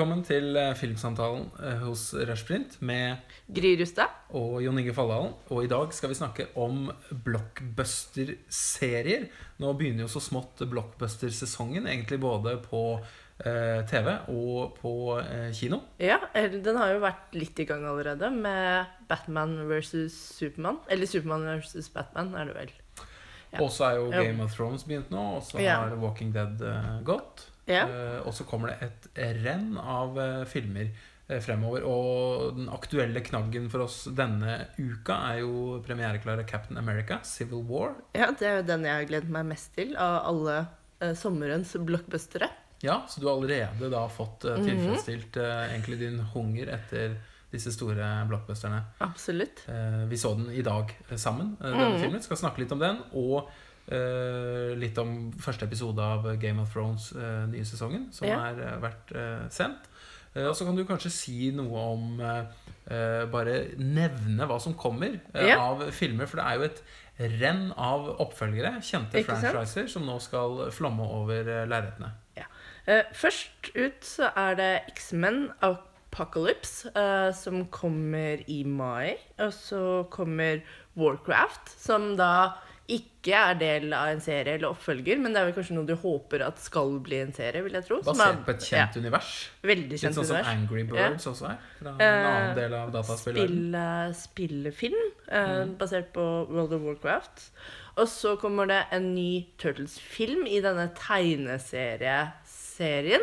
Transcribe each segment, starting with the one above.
Velkommen til eh, filmsamtalen eh, hos Rushprint med Gry Rustad. og Jon Inge Falldalen. Og i dag skal vi snakke om blockbuster-serier. Nå begynner jo så smått blockbuster-sesongen, egentlig både på eh, TV og på eh, kino. Ja, den har jo vært litt i gang allerede med Batman versus Supermann. Eller Supermann versus Batman, er det vel. Ja. Og så er jo Ja. Game of Thrones begynt nå, og så Ja. har Walking Dead eh, gått. Ja. Eh, og så kommer det et renn av eh, filmer eh, fremover. Og den aktuelle knaggen for oss denne uka er jo premiereklare Captain America, Civil War. ja, det er jo den jeg har gledet meg mest til av alle eh, sommerens blockbustere. Ja, så du har allerede da fått eh, Mhm. tilfredsstilt eh, egentlig din hunger etter disse store blockbusterne. Absolutt. Vi så den i dag sammen, denne mm. filmen. Skal snakke litt om den. Og litt om første episode av Game of Thrones eh, nye sesongen, som Ja. er eh, vært eh, sendt. Eh, og så kan du kanskje si noe om eh, eh, Bare nevne hva som kommer eh, Ja. av filmer. For det er jo et renn av oppfølgere, kjente Ikke sant? som nå skal flomme over eh, lerretene. Eh, først ut så er det X-Men Apocalypse, eh, som kommer i mai. Og så kommer Warcraft, som da ikke er del av en serie eller oppfølger, men det er vel kanskje noe du håper at skal bli en serie, vil jeg tro. Basert er- på et kjent univers. Ja, veldig Litt sånn sånn som. Angry Birds også er. Fra en Eh, annen del av dataspillverdenen. Spille, spillefilm eh, Mm. basert på World of Warcraft. Og så kommer det en ny Turtles-film i denne tegneserieserien.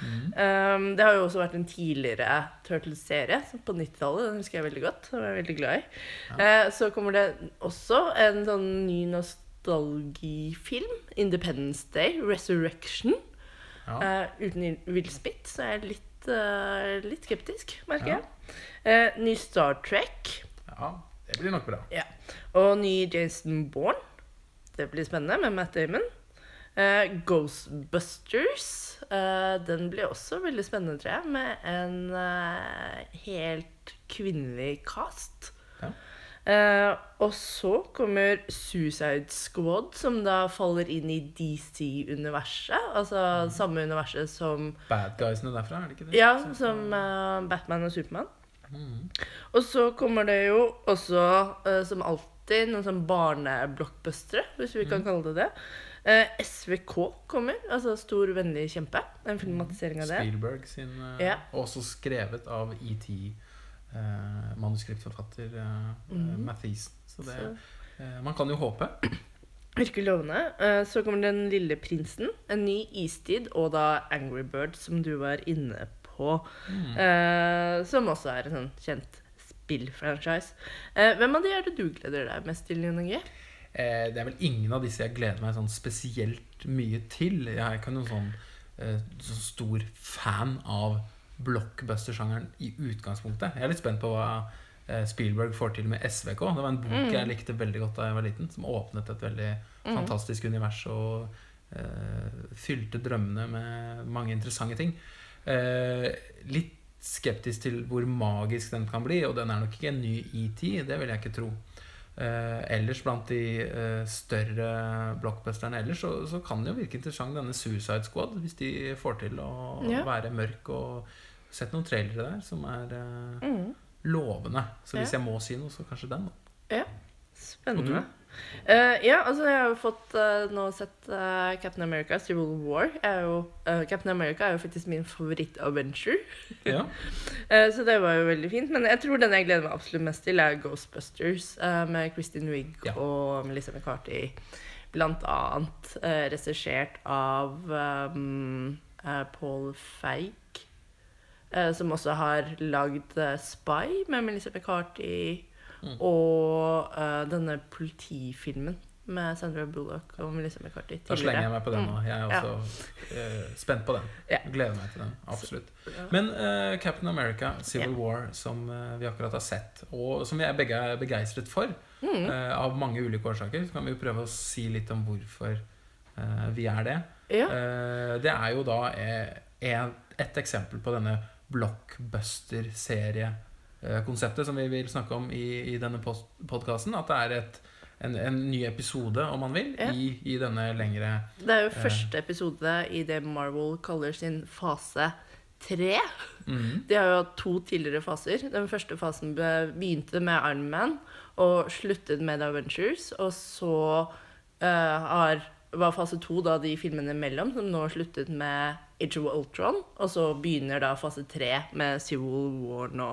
Mm. Um, det har jo også vært en tidligere Turtles-serie på 90-tallet. Den husker jeg veldig godt. Den var jeg veldig glad i. Eh, så kommer det også en sånn ny nostalgifilm. Independence Day. Resurrection. Ja. Uh, uten Will Smith, så er jeg litt, uh, litt skeptisk, merker Ja. jeg. Ny Star Trek. ja, det blir nok bra. Og ny Jason Bourne. Det blir spennende med Matt Damon. Eh, Ghostbusters. Uh, den blir også veldig spennende, tror jeg, med en uh, helt kvinnelig cast. Ja. Og så kommer Suicide Squad, som da faller inn i DC-universet. Altså samme universet som Bad guysene derfra, er det ikke det? ja, som Batman og Supermann. Mm. Og så kommer det jo også, som alltid, noen sånn barneblockbustere, hvis vi kan kalle det det. Eh, SVK kommer, altså Stor vennlig kjempe. En filmatisering av det. Spielberg sin uh, Ja. Også skrevet av ET, eh, manuskriptforfatter eh, Mhm. Mathisen. Så det eh, Man kan jo håpe. Virker lovende. Eh, Så kommer Den lille prinsen, en ny istid, og da Angry Bird, som du var inne på. Mm. Eh, som også er en sånn kjent spillfranchise. Eh, hvem av de er det du gleder deg mest til, Jon Inge? Eh, det er vel ingen av disse jeg gleder meg sånn spesielt mye til. Jeg er ikke noen sånn, eh, sånn stor fan av blockbuster-sjangeren i utgangspunktet. Jeg er litt spent på hva eh, Spielberg får til med SVK. Det var en bok Mm. jeg likte veldig godt da jeg var liten, som åpnet et veldig Mm. fantastisk univers og eh, fylte drømmene med mange interessante ting. Eh, litt skeptisk til hvor magisk den kan bli, og den er nok ikke en ny ET, det vil jeg ikke tro. Eh, ellers blant de eh, større blockbusterne ellers, så, så kan det jo virke interessant denne Suicide Squad, hvis de får til å Ja. være mørk og sett noen trailere der som er eh, Mm. lovende. Så hvis Ja. jeg må si noe, så kanskje den. da. Spennende. Eh, ja, altså jeg har jo fått uh, nå sett uh, Captain America Civil War. Jo, Captain America er jo faktisk min favoritt-adventure. Ja. Så det var jo veldig fint. Men jeg tror den jeg gleder meg absolutt mest til, er Ghostbusters med Kristin Wiig Ja. og Melissa McCarthy. Blant annet uh, regissert av um, Paul Feig. som også har lagd Spy med Melissa McCarthy. Mm. Og uh, denne politifilmen med Sandra Bullock og Melissa McCarthy. Da slenger jeg meg på den Mm. nå. Jeg er Ja. også eh, spent på den. Gleder meg til den. Absolutt. Men uh, Captain America, Civil yeah. War, som uh, vi akkurat har sett, og som vi er begge er begeistret for, Mm. av mange ulike årsaker, så kan vi jo prøve å si litt om hvorfor vi er det. ja. Det er jo da en, et eksempel på denne blockbuster-seriekonseptet som vi vil snakke om i, i denne podkasten. At det er et, en, en ny episode, om man vil, Ja. i, i denne lengre Det er jo Eh. første episode i det Marvel kaller sin fase tre. Mhm. De har jo hatt to tidligere faser. Den første fasen begynte med Iron Man og sluttet med The Avengers. Og så uh, har, var fase to da de filmene imellom, som nå sluttet med Age of Ultron. Og så begynner da fase tre med Civil War nå.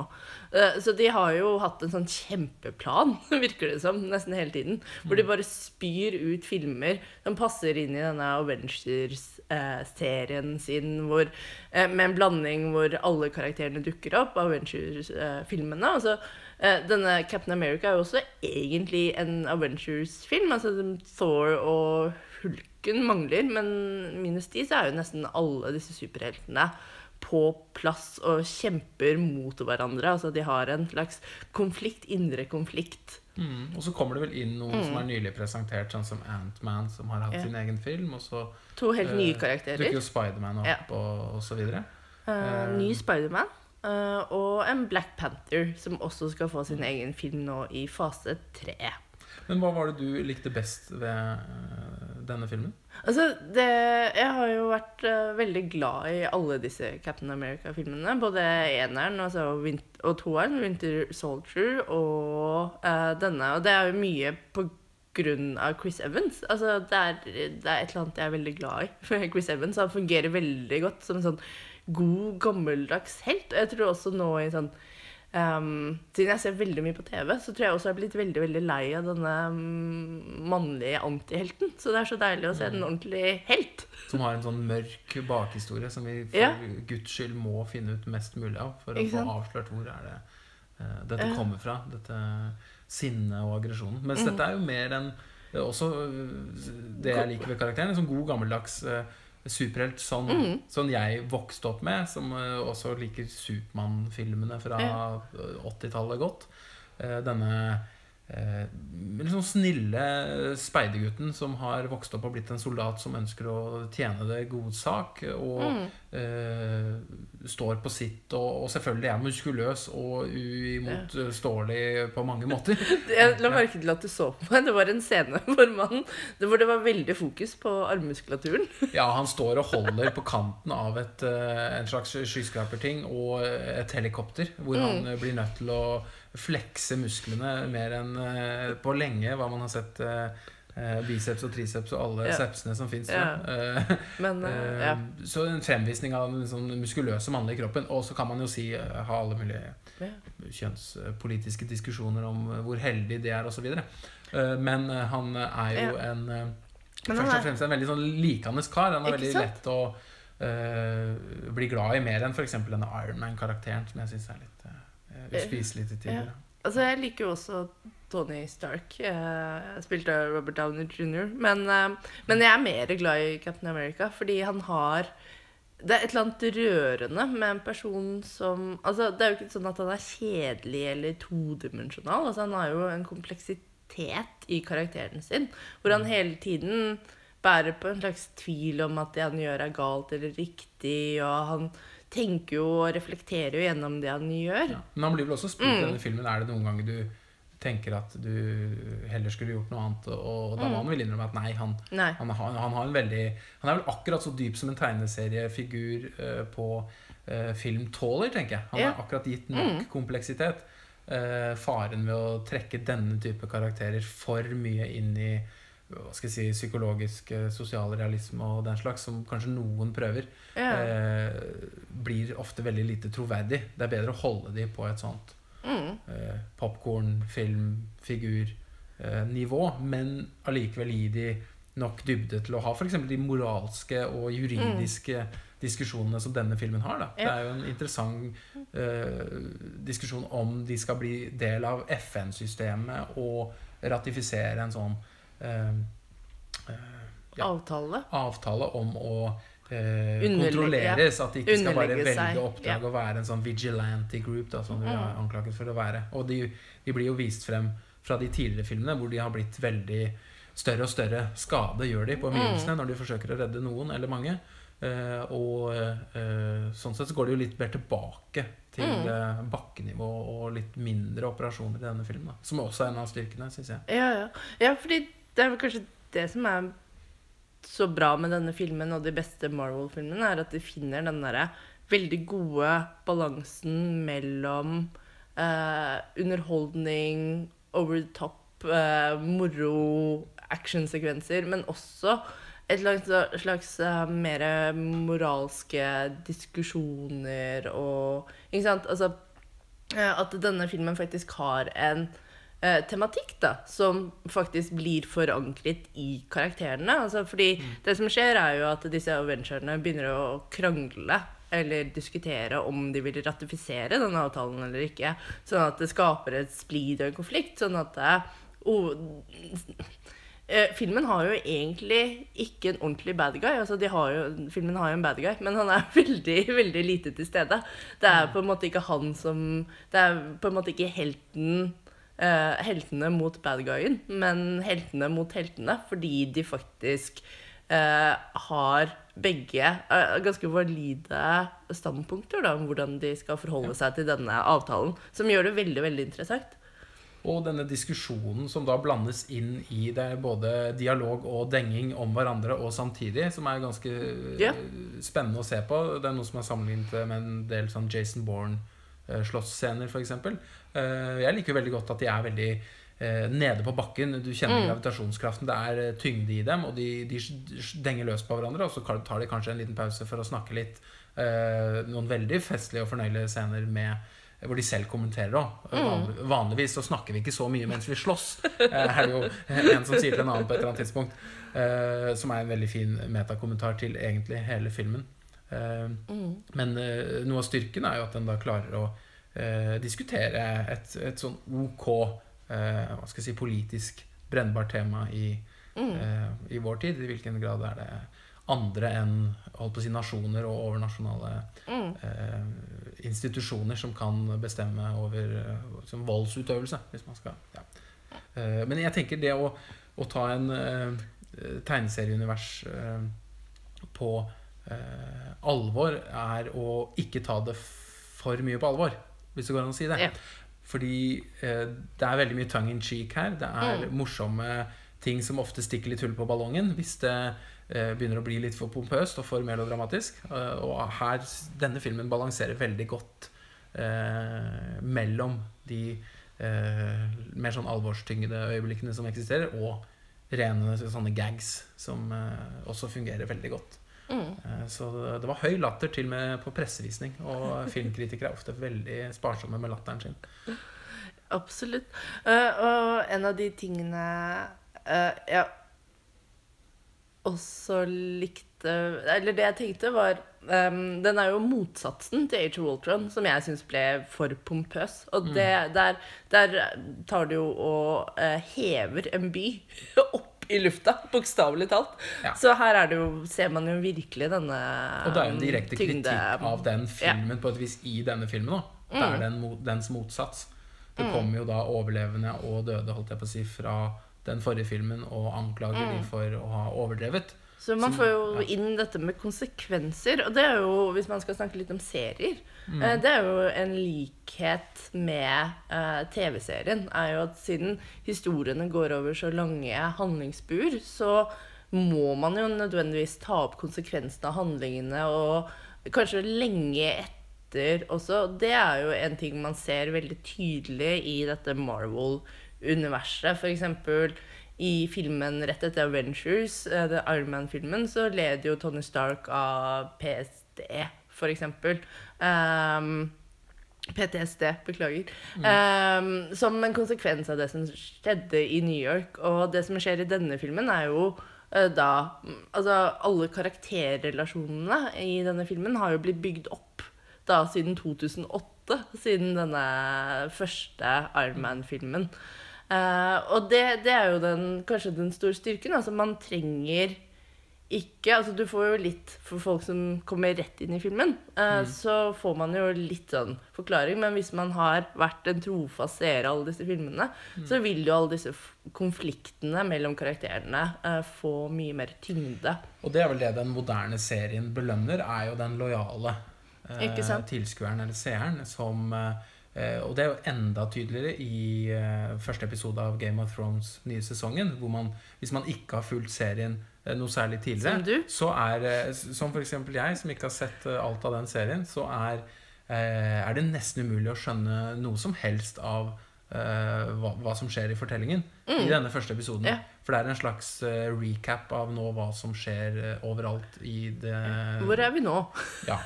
Eh, så de har jo hatt en sånn kjempeplan, virker det som, nesten hele tiden. Hvor de bare spyr ut filmer som passer inn i denne Avengers-serien sin, hvor, eh, med en blanding hvor alle karakterene dukker opp, Avengers-filmene. altså eh, denne Captain America er jo også egentlig en Avengers-film. altså Thor og Hulken mangler, men minus de så er jo nesten alle disse superheltene på plass og kjemper mot hverandre. Altså de har en slags konflikt, indre konflikt. Mm. Og så kommer det vel inn noen som er nylig presentert, sånn som Ant-Man, som har hatt Mm. Ja. sin egen film. Og så To helt uh, nye dukker karakterer. jo Spiderman opp, Ja. og, og så videre. Uh, ny Spiderman. Uh, og en Black Panther, som også skal få sin egen film nå i fase tre. Men hva var det du likte best ved eh, denne filmen? Altså, det, jeg har jo vært uh, veldig glad i alle disse Captain America-filmene. Både eneren altså, og toeren, Winter Soldier, og uh, denne. Og det er jo mye på grunn av Chris Evans. Altså, det er, det er et eller annet jeg er veldig glad i. Chris Evans han fungerer veldig godt som en sånn god, gammeldags helt. Og jeg tror også nå i sånn ehm, Siden jeg ser veldig mye på TV, så tror jeg også jeg har blitt veldig veldig lei av denne mm, mannlige antihelten. Så det er så deilig å se en ordentlig helt. Som har en sånn mørk bakhistorie som vi for Ja. guds skyld må finne ut mest mulig av. For å få avslørt hvor er det uh, dette Ja. kommer fra. Dette sinnet og aggresjonen. Mens Mm. dette er jo mer enn eh, også eh, det jeg liker ved karakteren. En sånn god, gammeldags eh, superhelt sånn, Mm. sånn jeg vokste opp med. Som eh, også liker Supermann-filmene fra Ja. eh, 80-tallet godt. Eh, denne eh, liksom snille speidergutten som har vokst opp og blitt en soldat som ønsker å tjene det gode sak, og Mm. eh, står på sitt, og, og selvfølgelig er muskuløs og uimotståelig på mange måter. Jeg la merke til at du så på meg. Det var en scene hvor, man, hvor det var veldig fokus på armmuskulaturen. Ja, han står og holder på kanten av et, eh, en slags skyskraperting og et helikopter, hvor han Mm. han blir nødt til å flekse musklene mer enn eh, på lenge, hva man har sett eh, eh, biceps og triceps og alle Ja. sepsene som fins. Ja. Men ja. Så en fremvisning av den sånn muskuløse mannlige kroppen. Og så kan man jo si ha alle mulige kjønnspolitiske diskusjoner om hvor heldig det er, osv. Men han er jo en Men Først og fremst en veldig sånn likende kar. Han er veldig lett å uh, bli glad i mer enn f.eks. denne Ironman-karakteren, som jeg syns er litt uh, uspiselig til tider. altså, jeg liker jo også Tony Stark, eh, spilt av Robert Downey jr. Men, eh, men jeg er mer glad i Captain America, fordi han har det er et eller annet rørende med en person som altså, Det er jo ikke sånn at han er kjedelig eller todimensjonal. Altså, han har jo en kompleksitet i karakteren sin, hvor han hele tiden bærer på en slags tvil om at det han gjør, er galt eller riktig. Og han tenker jo og reflekterer jo gjennom det han gjør. Ja. Men han blir vel også spurt i Mm. denne filmen Er det noen ganger du tenker at du heller skulle gjort noe annet. Og, da må han vel innrømme at nei, han, Nei. han, han, han har en veldig Han er vel akkurat så dyp som en tegneseriefigur uh, på uh, film tåler, tenker jeg. Han Ja. har akkurat gitt nok Mm. kompleksitet. Uh, faren ved å trekke denne type karakterer for mye inn i hva skal jeg si, psykologisk eh, sosial realisme og den slags, som kanskje noen prøver, Ja. eh, blir ofte veldig lite troverdig. Det er bedre å holde de på et sånt Mm. eh, popkorn, film, figur eh, nivå, men allikevel gi de nok dybde til å ha f.eks. de moralske og juridiske diskusjonene som denne filmen har. Da. Det er jo en interessant eh, diskusjon om de skal bli del av FN-systemet og ratifisere en sånn ja, Avtale. avtale om å eh, kontrolleres. At de ikke skal bare velge oppdrag ja. å være en sånn vigilante group, da, som de Mm. er anklaget for å være. Og de, de blir jo vist frem fra de tidligere filmene, hvor de har blitt veldig større og større skade gjør de på Mm. når de forsøker å redde noen eller mange. Eh, og eh, sånn sett så går det jo litt mer tilbake til Mm. eh, bakkenivå og litt mindre operasjoner i denne filmen. Da, som også er en av styrkene, syns jeg. Ja, ja. ja, fordi det er vel kanskje det som er så bra med denne filmen og de beste Marvel-filmene, er at de finner den derre veldig gode balansen mellom eh, underholdning, over the top, eh, moro, actionsekvenser, men også et slags, slags eh, mer moralske diskusjoner og Ikke sant? Altså eh, at denne filmen faktisk har en eh, tematikk da, som faktisk blir forankret i karakterene. Altså, fordi det som skjer, er jo at disse Avengerne begynner å krangle eller diskutere om de vil ratifisere denne avtalen eller ikke. Sånn at det skaper et splid og en konflikt. Sånn at oh, eh, Filmen har jo egentlig ikke en ordentlig bad guy. Altså, de har jo, filmen har jo en bad guy, men han er veldig, veldig lite til stede. Det er på en måte ikke han som Det er på en måte ikke helten eh, heltene mot bad guyen, men heltene mot heltene, fordi de faktisk uh, har begge uh, ganske valide standpunkter da, om hvordan de skal forholde seg til denne avtalen, som gjør det veldig, veldig interessant. Og denne diskusjonen som da blandes inn i det, både dialog og denging om hverandre og samtidig, som er ganske eh, spennende å se på. Det er noe som er sammenlignet med en del sånn Jason Bourne-slåssscener, f.eks. Jeg liker jo veldig godt at de er veldig eh, nede på bakken. Du kjenner Mm. gravitasjonskraften. Det er eh, tyngde i dem, og de, de denger løs på hverandre. Og så tar de kanskje en liten pause for å snakke litt. Eh, noen veldig festlige og fornøyelige scener med hvor de selv kommenterer òg. Mm. Vanligvis så snakker vi ikke så mye mens vi slåss. Eh, er det jo en som sier til en annen på et eller annet tidspunkt. eh, som er en veldig fin metakommentar til egentlig hele filmen. Eh, Mm. men eh, noe av styrken er jo at den da klarer å eh, diskutere et, et sånn ok hva skal jeg si, politisk brennbart tema i, Mm. i vår tid. I hvilken grad er det andre enn holdt på å si, nasjoner og overnasjonale Mm. eh, institusjoner som kan bestemme over som voldsutøvelse, hvis man skal ja. Eh, Men jeg tenker det å, å ta en eh, tegneserieunivers på eh, alvor er å ikke ta det for mye på alvor, hvis det går an å si det. Ja. Fordi eh, det er veldig mye tongue in cheek her. Det er Mm. morsomme ting som ofte stikker litt hull på ballongen hvis det eh, begynner å bli litt for pompøst og for melodramatisk. Eh, og her, denne filmen balanserer veldig godt eh, mellom de eh, mer sånn alvorstyngede øyeblikkene som eksisterer, og rene sånne gags som også fungerer veldig godt. Mm. Eh, Så det var høy latter til og med på pressevisning, og filmkritikere er ofte veldig sparsomme med latteren sin. Absolutt. Eh, og en av de tingene eh, jeg også likte Eller det jeg tenkte, var em, Den er jo motsatsen til Age of Ultron, som jeg syns ble for pompøs. Og det, der, der tar du jo og hever en by opp i lufta, bokstavelig talt. Ja. Så her er det jo, ser man jo virkelig denne tyngde... Og det er jo en direkte tyngde- kritikk av den filmen på et vis i denne filmen. Da. Det Mm. er den, dens motsats. Det kommer jo da overlevende og døde holdt jeg på å si, fra den forrige filmen og anklager de for å ha overdrevet. Så man får jo inn dette med konsekvenser. Og det er jo, hvis man skal snakke litt om serier Mm. eh, Det er jo en likhet med uh, TV-serien. Er jo at siden historiene går over så lange handlingsbur, så må man jo nødvendigvis ta opp konsekvensene av handlingene, og kanskje lenge etter også. Det er jo en ting man ser veldig tydelig i dette Marvel-universet. For eksempel i filmen rett etter Avengers, eh, det Iron Man-filmen, så leder jo Tony Stark av PST, for eksempel. Ehm, PTSD, beklager. Ehm, som en konsekvens av det som skjedde i New York. Og det som skjer i denne filmen, er jo eh, da mm, Altså, alle karakterrelasjonene i denne filmen har jo blitt bygd opp da siden 2008. Siden denne første Iron Man-filmen. Eh, og det, det er jo den, kanskje den store styrken. Altså, man trenger ikke Altså, du får jo litt for folk som kommer rett inn i filmen. eh, Så får man jo litt sånn forklaring. Men hvis man har vært en trofast seer av alle disse filmene, så vil jo alle disse konfliktene mellom karakterene uh, få mye mer tyngde. Og det er vel det den moderne serien belønner, er jo den lojale uh, tilskueren eller seeren som Eh, og det er jo enda tydeligere i eh, første episode av Game of Thrones nye sesongen. Hvor man, hvis man ikke har fulgt serien eh, noe særlig tidligere, Som er eh, for eksempel jeg, som ikke har sett eh, alt av den serien, så er, eh, er det nesten umulig å skjønne noe som helst av eh, hva, hva som skjer i fortellingen i denne første episoden. Mm. Ja. For det er en slags eh, recap av nå hva som skjer eh, overalt i det Hvor er vi nå? ja.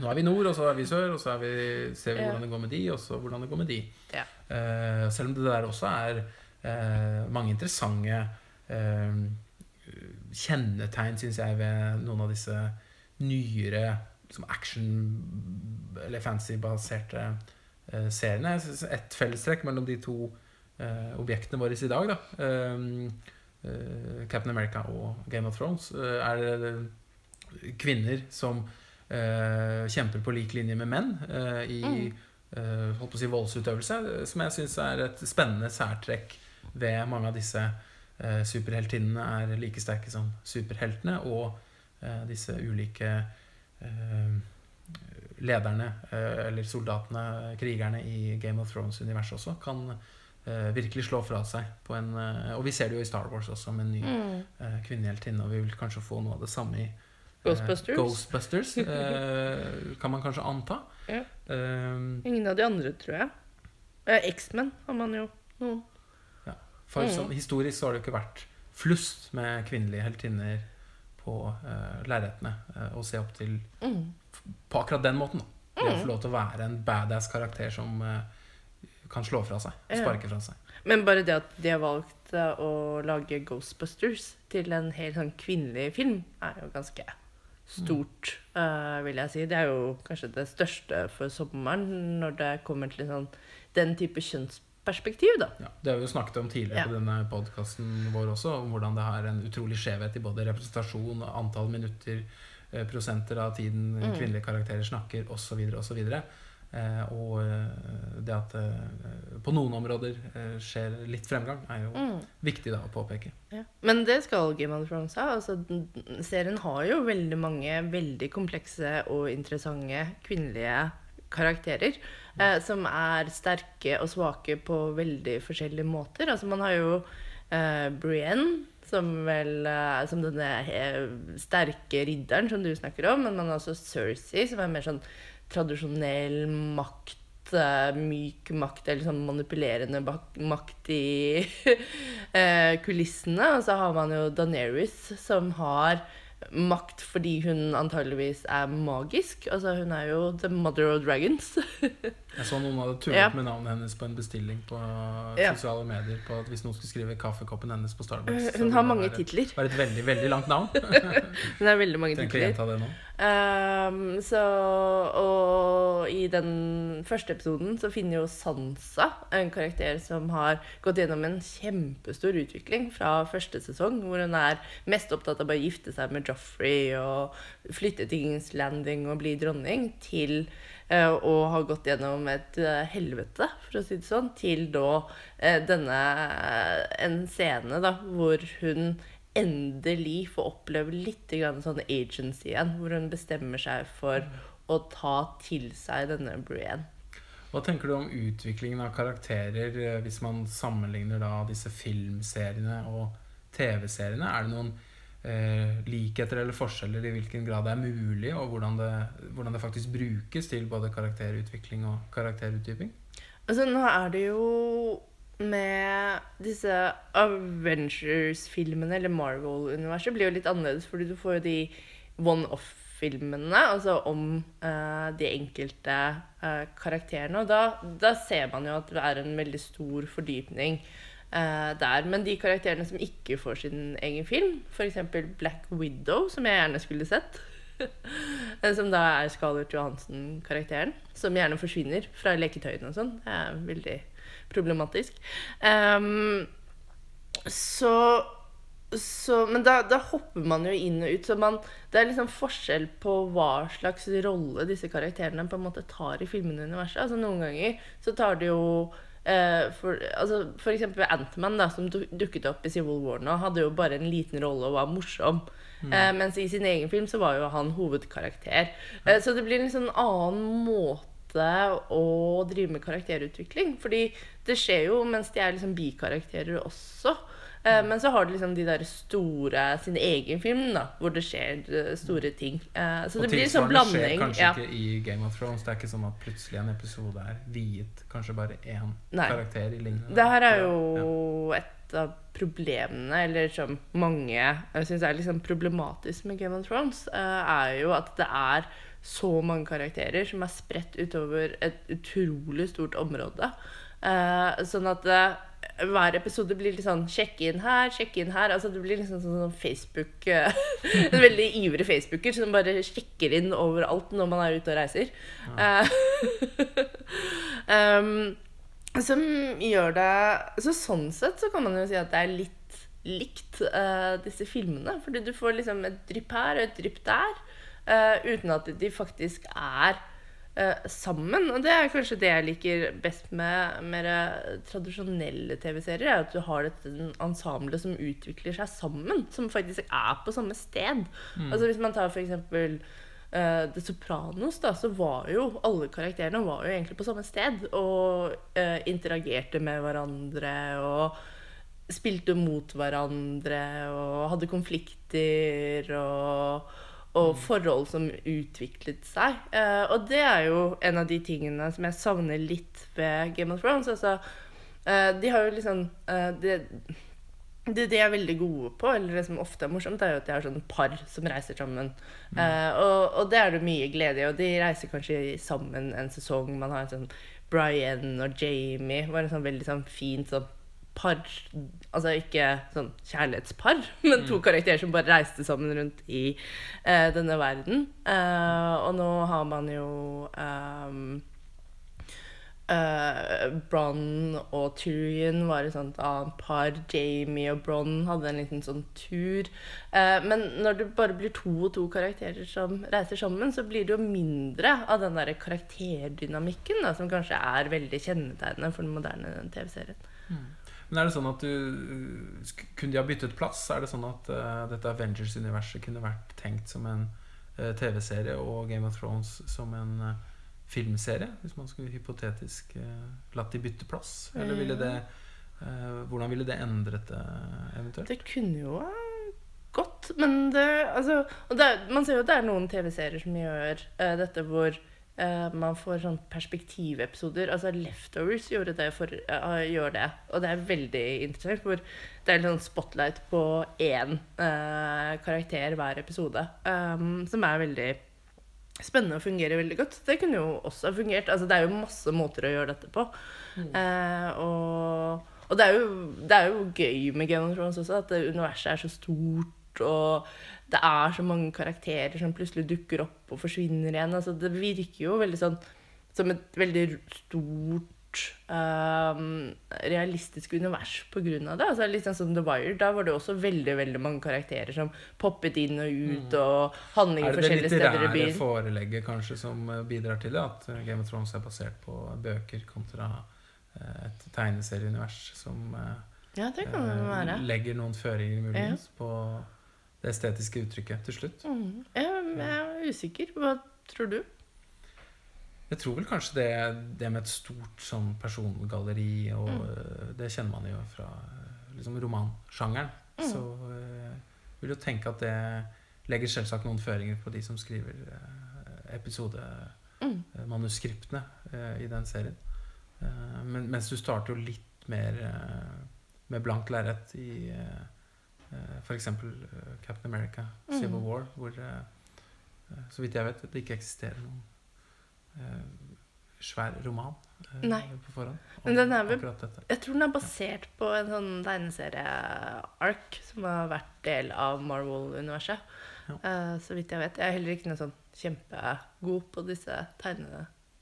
Nå er vi nord, og så er vi sør, og så vi, ser vi Ja. hvordan det går med de, og så hvordan det går med de. Ja. Uh, selv om det der også er uh, mange interessante uh, kjennetegn, syns jeg, ved noen av disse nyere som action- eller fancy-baserte eh, seriene. Jeg synes Et fellestrekk mellom de to eh, objektene våre i dag, da, eh, eh, Captain America og Game of Thrones, eh, er eh, kvinner som eh, kjemper på lik linje med menn eh, i eh, holdt på å si voldsutøvelse, eh, som jeg syns er et spennende særtrekk ved mange av disse eh, superheltinnene er like sterke som superheltene, og eh, disse ulike eh, lederne, eh, eller soldatene, krigerne i Game of Thrones-universet også, kan eh, virkelig slå fra seg på en eh, Og vi ser det jo i Star Wars også, med en ny Mm. eh, kvinneheltinne, og vi vil kanskje få noe av det samme i Ghostbusters? Ghostbusters kan man kanskje anta. Ja. Um, Ingen av de andre, tror jeg. X-Men har man jo noen. for Mm. sånn, historisk så har det jo ikke vært flust med kvinnelige heltinner på uh, lerretene eh, å se opp til Mm. På akkurat den måten. da. Det å Mm. få lov til å være en badass karakter som eh, kan slå fra seg. Sparke fra seg. Men bare det at de har valgt eh, å lage Ghostbusters til en helt sånn kvinnelig film, er jo ganske stort, uh, vil jeg si. Det er jo kanskje det største for sommeren når det kommer til sånn, den type kjønnsperspektiv, da. Ja, det har vi jo snakket om tidligere Ja. på denne podkasten vår også, om hvordan det har en utrolig skjevhet i både representasjon, og antall minutter, prosenter av tiden Mm. kvinnelige karakterer snakker, osv., osv. Eh, og eh, det at det på noen områder eh, skjer litt fremgang, er jo Mm. viktig da å påpeke. Ja. Men det skal Game of Thrones ha. Altså, serien har jo veldig mange veldig komplekse og interessante kvinnelige karakterer. Eh, som er sterke og svake på veldig forskjellige måter. Altså, man har jo eh, Brienne, som vel eh, Som denne eh, sterke ridderen som du snakker om. Men man har også Cersei, som er mer sånn tradisjonell makt. eh, myk makt, eller sånn manipulerende makt i kulissene. Og så har man jo Daenerys, som har makt fordi hun antageligvis er magisk. Altså, hun er jo the mother of dragons. Jeg så noen hadde tullet Ja. med navnet hennes på en bestilling på Ja. sosiale medier på at hvis noen skulle skrive kaffekoppen hennes på Starbucks Hun har mange være, titler. var et veldig, veldig langt navn. Hun har veldig mange titler. Tenker å gjenta det nå. Ehm, så, og i den første episoden så finner jo Sansa en karakter som har gått gjennom en kjempestor utvikling fra første sesong, hvor hun er mest opptatt av å gifte seg med Joffrey og flytte til Kings Landing og bli dronning, til eh, å ha gått gjennom et eh, helvete, for å si det sånn, til da uh, denne En scene da, hvor hun endelig får oppleve litt grann sånn agency igjen, hvor hun bestemmer seg for å ta til seg denne Brienne. Hva tenker du om utviklingen av karakterer eh, hvis man sammenligner da disse filmseriene og TV-seriene? Er det noen eh, likheter eller forskjeller i hvilken grad det er mulig, og hvordan det, hvordan det faktisk brukes til både karakterutvikling og karakterutdyping? Altså, nå er det jo med disse Avengers-filmene, eller Marvel-universet, blir jo litt annerledes, fordi du får jo de one-off-filmene, altså om uh, de enkelte uh, karakterene. Og da, da ser man jo at det er en veldig stor fordypning uh, der. Men de karakterene som ikke får sin egen film, f.eks. Black Widow, som jeg gjerne skulle sett Som da er Scarlett Johansen-karakteren. Som gjerne forsvinner fra leketøyene og sånn. Det er veldig problematisk. Um, så, så Men da, da hopper man jo inn og ut. Så man, det er liksom forskjell på hva slags rolle disse karakterene på en måte tar i filmene i universet. Altså Noen ganger så tar de jo eh, for, altså, for eksempel Antman, som dukket opp i Civil War nå, hadde jo bare en liten rolle og var morsom. Eh, mens i sin egen film så var jo han hovedkarakter. Eh, så det blir en sånn annen måte å drive med karakterutvikling. Fordi det skjer jo mens de er liksom bikarakterer også. Eh, men så har de liksom de der store sin egen film, da, hvor det skjer eh, store ting. Eh, så Og det blir liksom blanding. Og tilsvarende skjer kanskje Ja. ikke i Game of Thrones. Det er ikke sånn at plutselig en episode er viet kanskje bare én Nei. karakter i lignende Det her er Ja. jo et av problemene, eller som mange jeg syns er liksom problematisk med Game of Thrones, eh, er jo at det er så mange karakterer som er spredt utover et utrolig stort område. Eh, sånn at eh, hver episode blir litt sånn Sjekk inn her, sjekk inn her. Altså Det blir liksom sånn Facebook eh, En veldig ivrig facebooker som bare sjekker inn overalt når man er ute og reiser. Eh, um, som gjør det Så sånn sett så kan man jo si at det er litt likt eh, disse filmene. Fordi du får liksom et drypp her og et drypp der, eh, uten at de faktisk er uh, sammen. Og det er kanskje det jeg liker best med mer tradisjonelle TV-serier. er At du har dette ensemblet som utvikler seg sammen. Som faktisk er på samme sted. Altså Hvis man tar for eksempel eh, The Sopranos, da, så var jo alle karakterene var jo egentlig på samme sted. Og uh, interagerte med hverandre og spilte mot hverandre og hadde konflikter og, og forhold som utviklet seg. Eh, og det er jo en av de tingene som jeg savner litt ved Game of Thrones. Altså, eh, de har jo liksom eh, det, det de er veldig gode på, eller det som ofte er morsomt, er jo at de har sånn par som reiser sammen. Eh, og, og det er det mye glede i. Og de reiser kanskje sammen en sesong. Man har en sånn Brian og Jamie. var en sånn veldig sånn fint sånn par Altså ikke sånn kjærlighetspar, men to karakterer som bare reiste sammen rundt i eh, denne verden. Eh, og nå har man jo um, eh, Bronn og Tyrion var et sånt annet par. Jamie og Bronn hadde en liten sånn tur. Eh, men når det bare blir to og to karakterer som reiser sammen, så blir det jo mindre av den der karakterdynamikken da, som kanskje er veldig kjennetegnende for den moderne TV-serien. Men er det sånn at du Kunne de ha byttet plass? Er det sånn at uh, dette Avengers-universet kunne vært tenkt som en uh, TV-serie og Game of Thrones som en uh, filmserie? Hvis man skulle hypotetisk latt de bytte plass? Eller ville det Hvordan ville det endret det eventuelt? Det kunne jo ha gått, men det Altså det, er- Man ser jo at det er noen TV-serier som gjør dette hvor eh, man får sånn perspektivepisoder. Altså Leftovers gjorde det for, uh, gjør det, og det er veldig interessant. Hvor det er sånn spotlight på én uh, karakter hver episode. um, som er veldig spennende og fungerer veldig godt. Det kunne jo også ha fungert. Altså, det er jo masse måter å gjøre dette på. Eh, og og det, er jo, det er jo gøy med Game of Thrones også, at universet er så stort. Og det er så mange karakterer som plutselig dukker opp og forsvinner igjen. Altså, det virker jo veldig sånn som et veldig stort Um, realistisk univers av det. Altså, litt sånn som The Wire. Da var det også veldig veldig mange karakterer som poppet inn og ut, og handling Er det det forskjellige steder i litterære byen. forelegget kanskje som eh, bidrar til det? At eh, Game of Thrones er basert på bøker kontra eh, et tegneserieunivers som Ja, det det legger noen føringer muligens på det estetiske uttrykket til slutt. Mm. Jeg, er usikker. Hva tror du? Jeg tror vel kanskje det, det med et stort sånn persongalleri, og Mm. eh, det kjenner man jo fra eh, liksom romansjangeren. Mm. Så eh, vil jo tenke at det legger selvsagt noen føringer på de som skriver eh, episodemanuskriptene Mm. eh, i den serien. Men, mens du starter jo litt mer med blankt lerret i eh, f.eks. Uh, Captain America, Civil Mm. War, hvor eh, eh, så vidt jeg vet, det ikke eksisterer noen eh, svær roman eh, Nei. på forhånd. Men den er vel-. Jeg tror den er basert på en sånn tegneserie-ark som har vært del av Marvel-universet. Ja. Eh, så vidt jeg vet. Jeg er heller ikke noe sånn kjempegod på disse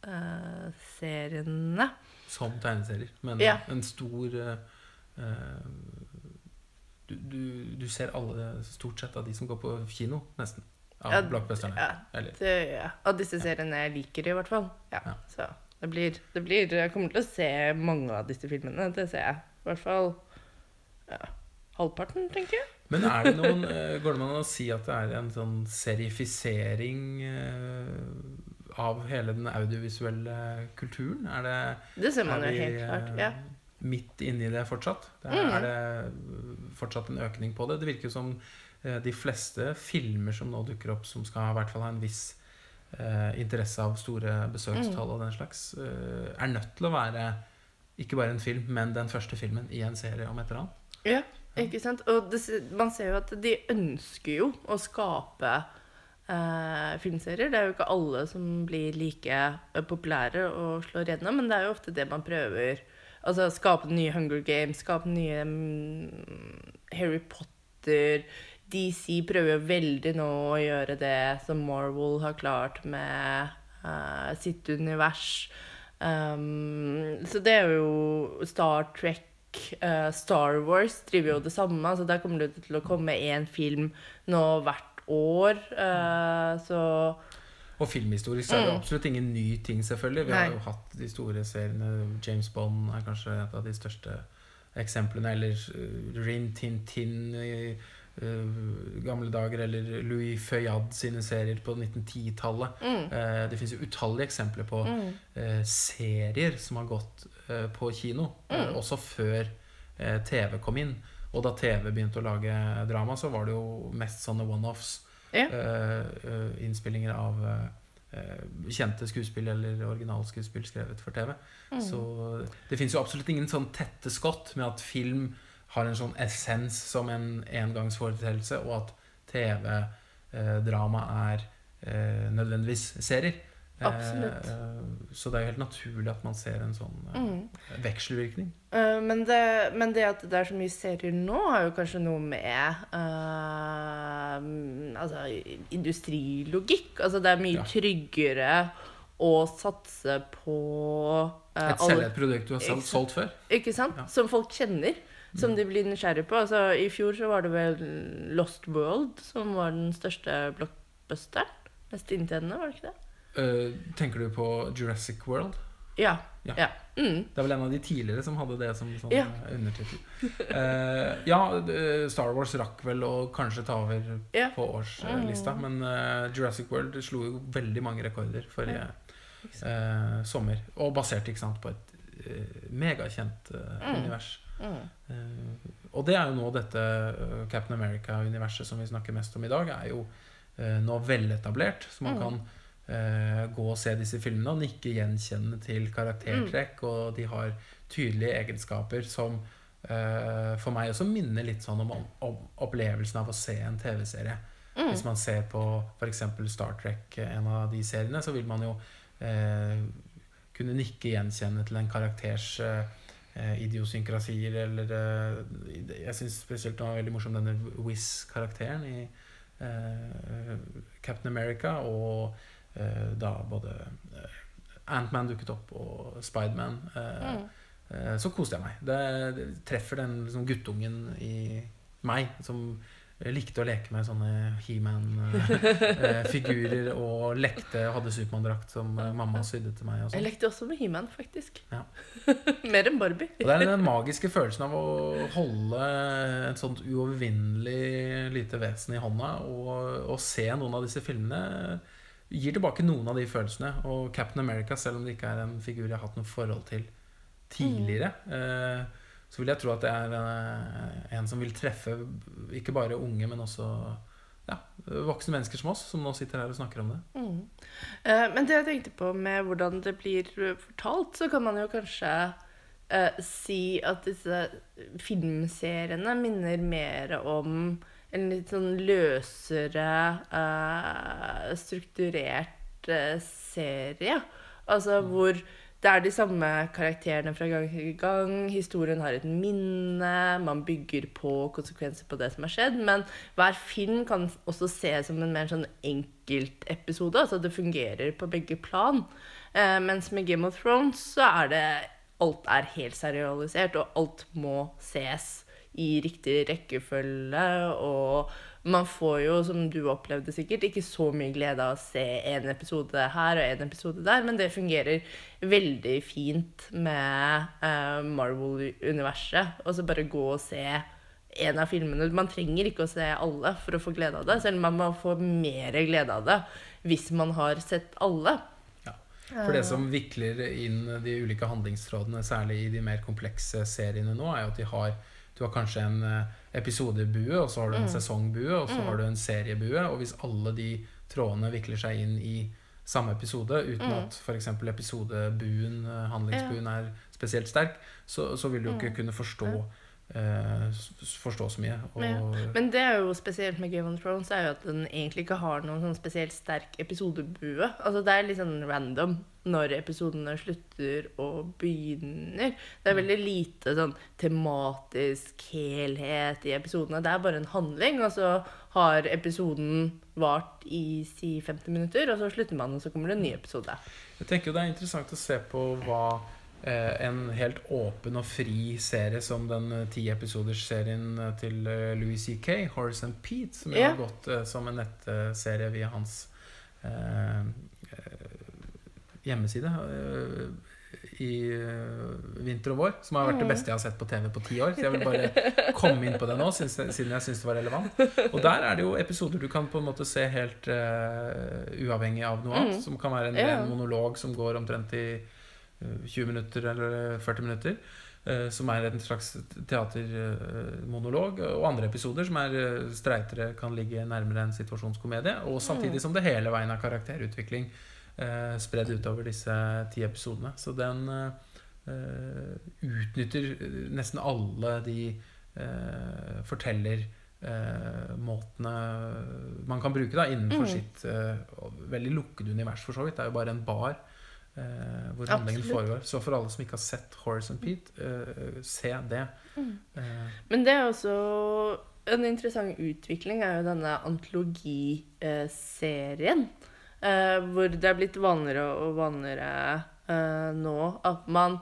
tegneseriene. Som tegneserier. Men Ja. en stor eh, eh, du, du, du ser alle, stort sett, av de som går på kino, nesten. Av Ja, blockbusterne. Ja, det jeg. Av disse seriene jeg liker, i hvert fall. Ja, Ja. Så det blir, det blir Jeg kommer til å se mange av disse filmene. Det ser jeg. I hvert fall ja, halvparten, tenker jeg. Men er det noen eh, Går det an å si at det er en sånn serifisering eh, av hele den audiovisuelle kulturen? Er det Det ser man jo helt klart. eh, Ja. midt inni det fortsatt? Det er, Mm. er det fortsatt en økning på det? Det virker som eh, de fleste filmer som nå dukker opp, som skal i hvert fall ha en viss eh, interesse av store besøkstall og den slags, eh, er nødt til å være ikke bare en film, men den første filmen i en serie om et eller annet. Ja, ikke sant? Og det, man ser jo at de ønsker jo å skape eh, filmserier. Det er jo ikke alle som blir like populære og slår gjennom, men det er jo ofte det man prøver. Altså skape nye Hunger Games, skape nye mm, Harry Potter. DC prøver jo veldig nå å gjøre det som Marvel har klart med uh, sitt univers. Um, så det er jo Star Trek uh, Star Wars driver jo det samme. Så der kommer det til å komme én film nå hvert år. Uh, så Og filmhistorisk så er det Mm. absolutt ingen ny ting, selvfølgelig. Vi Nei. har jo hatt de store seriene. James Bond er kanskje et av de største eksemplene. Eller uh, Rin Tin Tin i uh, gamle dager. Eller Louis Feuillade sine serier på 1910-tallet. mm, Uh, det fins utallige eksempler på mm, serier som har gått på kino, Mm. også før TV kom inn. Og da TV begynte å lage drama, så var det jo mest sånne one-offs. Ja. eh, eh, innspillinger av eh, kjente skuespill eller originalskuespill skrevet for TV. mm. Så det fins jo absolutt ingen sånn tette skott med at film har en sånn essens som en engangsforeteelse, og at TV-drama er nødvendigvis serier. Eh, Absolutt. eh, så det er jo helt naturlig at man ser en sånn eh, Mm. vekselvirkning. Eh, men, det, men det at det er så mye serier nå, har jo kanskje noe med uh, altså, industrilogikk. Altså det er mye Ja. tryggere å satse på uh, Et selge et produkt du har solgt, solgt før. Ikke sant? Ja. Som folk kjenner. Som Mm. de blir nysgjerrige på. Altså, I fjor så var det vel Lost World som var den største blockbusteren. Mest inntjenende, var det ikke det? Eh, tenker du på Jurassic World? Ja. Ja. ja. Mm. Det er vel en av de tidligere som hadde det som sånn Ja. eh, undertittel. Uh, ja, Star Wars rakk vel å kanskje ta over Ja. på årslista, Mm. men uh, Jurassic World slo jo veldig mange rekorder forrige sommer. Og basert ikke sant, på et megakjent Mm. univers. Mm. Og det er jo nå dette Captain America-universet som vi snakker mest om i dag, er jo nå veletablert. Så man Mm. kan eh, gå og se disse filmene og nikke gjenkjennende til karaktertrekk. Mm. Og de har tydelige egenskaper som uh, for meg også minner litt sånn om, om opplevelsen av å se en TV-serie. Mm. Hvis man ser på f.eks. Star Trek, en av de seriene, så vil man jo uh, kunne nikke gjenkjennende til en karakters eh, eh, idiosynkrasier, eller eh, Jeg syns spesielt det var veldig morsom denne Wiz-karakteren i eh, Captain America, og eh, da både eh, Antman dukket opp, og Spiderman. Eh, Mm. eh, så koste jeg meg. Det, det treffer den liksom, guttungen i meg som likte å leke med sånne He-Man-figurer og lekte hadde Supermann-drakt som eh, mamma sydde til meg. Og, Jeg sånn. lekte også med He-Man, faktisk. Ja. Mer enn Barbie. og det er den magiske følelsen av å holde et sånt uovervinnelig lite vesen i hånda og, og se noen av disse filmene gir tilbake noen av de følelsene. Og Captain America, selv om det ikke er en figur jeg har hatt noe forhold til tidligere, eh, så vil jeg tro at det er eh, en som vil treffe ikke bare unge, men også ja, voksne mennesker som oss, som nå sitter her og snakker om det. Mm. Eh, men det jeg tenkte på med hvordan det blir fortalt, så kan man jo kanskje eh, si at disse filmseriene minner mer om en litt sånn løsere, uh, strukturert uh, serie. Altså hvor det er de samme karakterene fra gang til gang. Historien har et minne. Man bygger på konsekvenser på det som har skjedd. Men hver film kan også ses som en mer sånn enkeltepisode. Altså det fungerer på begge plan. Uh, mens med Game of Thrones så er det Alt er helt serialisert, og alt må ses i riktig rekkefølge. Og man får jo, som du opplevde sikkert, ikke så mye glede av å se en episode her og en episode der, men det fungerer veldig fint med uh, Marvel-universet. Og så bare gå og se en av filmene. Man trenger ikke å se alle for å få glede av det, selv om man må få mer glede av det hvis man har sett alle. For det som vikler inn de ulike handlingstrådene, særlig i de mer komplekse seriene nå, er jo at de har du har kanskje en eh, episodebue, og så har du en Mm. sesongbue, og så Mm. har du en seriebue. Og hvis alle de trådene vikler seg inn i samme episode, uten Mm. at f.eks. episodebuen, eh, handlingsbuen, er spesielt sterk, så, så vil du jo ikke Mm. kunne forstå, forstå så mye. Ja. Men det er jo spesielt med Game of Thrones, er jo at den egentlig ikke har noen sånn spesielt sterk episodebue. Altså Det er litt sånn random når episodene slutter og begynner. Det er veldig lite sånn tematisk helhet i episodene. Det er bare en handling, og så har episoden vart i si 50 minutter, og så slutter man, og så kommer det en ny episode. Jeg tenker jo det er interessant å se på hva eh, en helt åpen og fri serie som den eh, ti episoders-serien eh, til eh, Louis C.K., Horace and Pete, som yeah. Har gått eh, som en nettserie via hans eh, eh, hjemmeside eh, i eh, vinter og vår, som har vært det Mm. beste jeg har sett på TV på ti år. Så jeg vil bare komme inn på det nå, siden jeg syns det var relevant. Og der er det jo episoder du kan på en måte se helt uh, uavhengig av noe annet. Mm. Som kan være en ren monolog som går omtrent i eh, 20 minutter eller 40 minutter. eh, som er en slags teatermonolog. og andre episoder som er eh, streitere, kan ligge nærmere en situasjonskomedie. Og samtidig Mm. som det hele veien er karakterutvikling eh, spredd utover disse ti episodene. Så den eh, eh, utnytter eh, nesten alle de uh, fortellermåtene man kan bruke da innenfor Mm. sitt uh, veldig lukkede univers, for så vidt. Det er jo bare en bar eh, hvor handlingen foregår. Så for alle som ikke har sett Horace and Pete, eh, se det. Mm. Eh, Men det er også en interessant utvikling er jo denne antologiserien. Eh, hvor det er blitt vanligere og vanligere eh, nå at man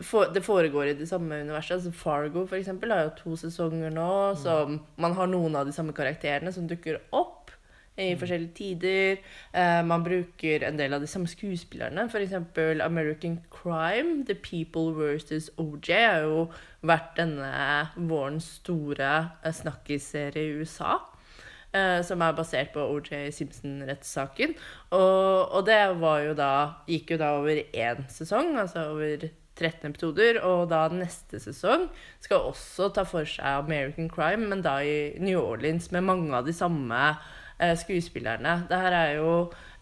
for, Det foregår i det samme universet. Altså Fargo for eksempel, har jo to sesonger nå. som Man har noen av de samme karakterene som dukker opp i forskjellige tider. Uh, man bruker en del av de samme skuespillerne. F.eks. American Crime, The People versus OJ, har jo vært denne vårens store snakkiserie i USA. Uh, som er basert på OJ Simpson-rettssaken. Og, og det jo da, gikk jo da over én sesong, altså over 13 episoder. Og da neste sesong skal også ta for seg American Crime, men da i New Orleans med mange av de samme eh, skuespillerne. Det her er jo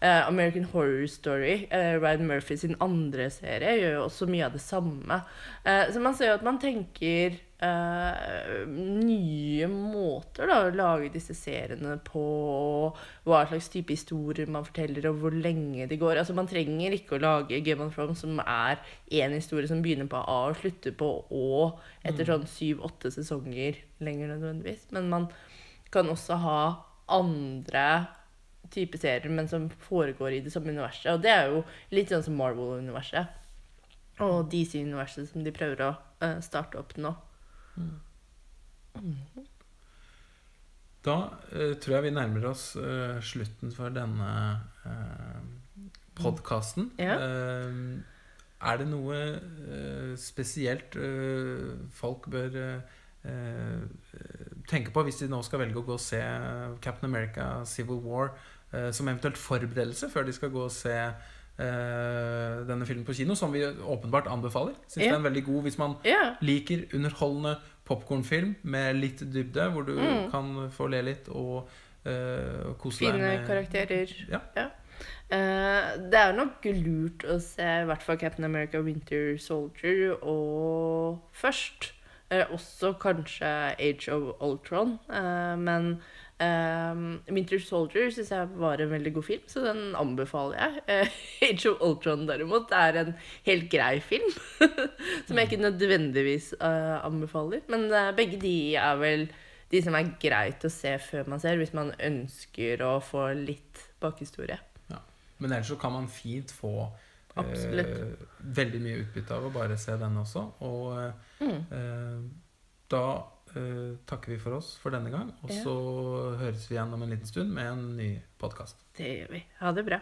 eh, American Horror Story. Eh, Ryan Murphy sin andre serie gjør jo også mye av det samme. Så man ser jo at man tenker nye måter da, å lage disse seriene på. og Hva slags type historier man forteller, og hvor lenge de går. Altså Man trenger ikke å lage Game of Thrones som er én historie som begynner på A og slutter på Å etter sånn syv-åtte sesonger lenger nødvendigvis. Men man kan også ha andre type serier, men som foregår i det samme universet. Og det er jo litt sånn som Marvel-universet. Og DC-universet som de prøver å uh, starte opp nå. Da uh, tror jeg vi nærmer oss uh, slutten for denne uh, podkasten. Ja. er det noe spesielt folk bør eh, tenke på hvis de nå skal velge å gå og se Captain America Civil War eh, som eventuelt forberedelse før de skal gå og se eh, denne filmen på kino, som vi åpenbart anbefaler. Syns yeah. det er veldig god hvis man yeah. liker underholdende popkornfilm med litt dybde, hvor du Mm. kan få le litt og uh, kose Fine deg med karakterer. Ja. Eh, det er nok lurt å se i hvert fall Captain America Winter Soldier og først. Eh, også kanskje Age of Ultron. Eh, men eh, Winter Soldier syns jeg var en veldig god film, så den anbefaler jeg. Age of Ultron derimot er en helt grei film, som jeg ikke nødvendigvis anbefaler. Men begge de er vel de som er greit å se før man ser, hvis man ønsker å få litt bakhistorie. Men ellers så kan man fint få eh, veldig mye utbytte av å bare se denne også. Og eh, Mm. eh, da eh, takker vi for oss for denne gang. Og Ja. så høres vi igjen om en liten stund med en ny podkast. Det gjør vi. Ha det bra.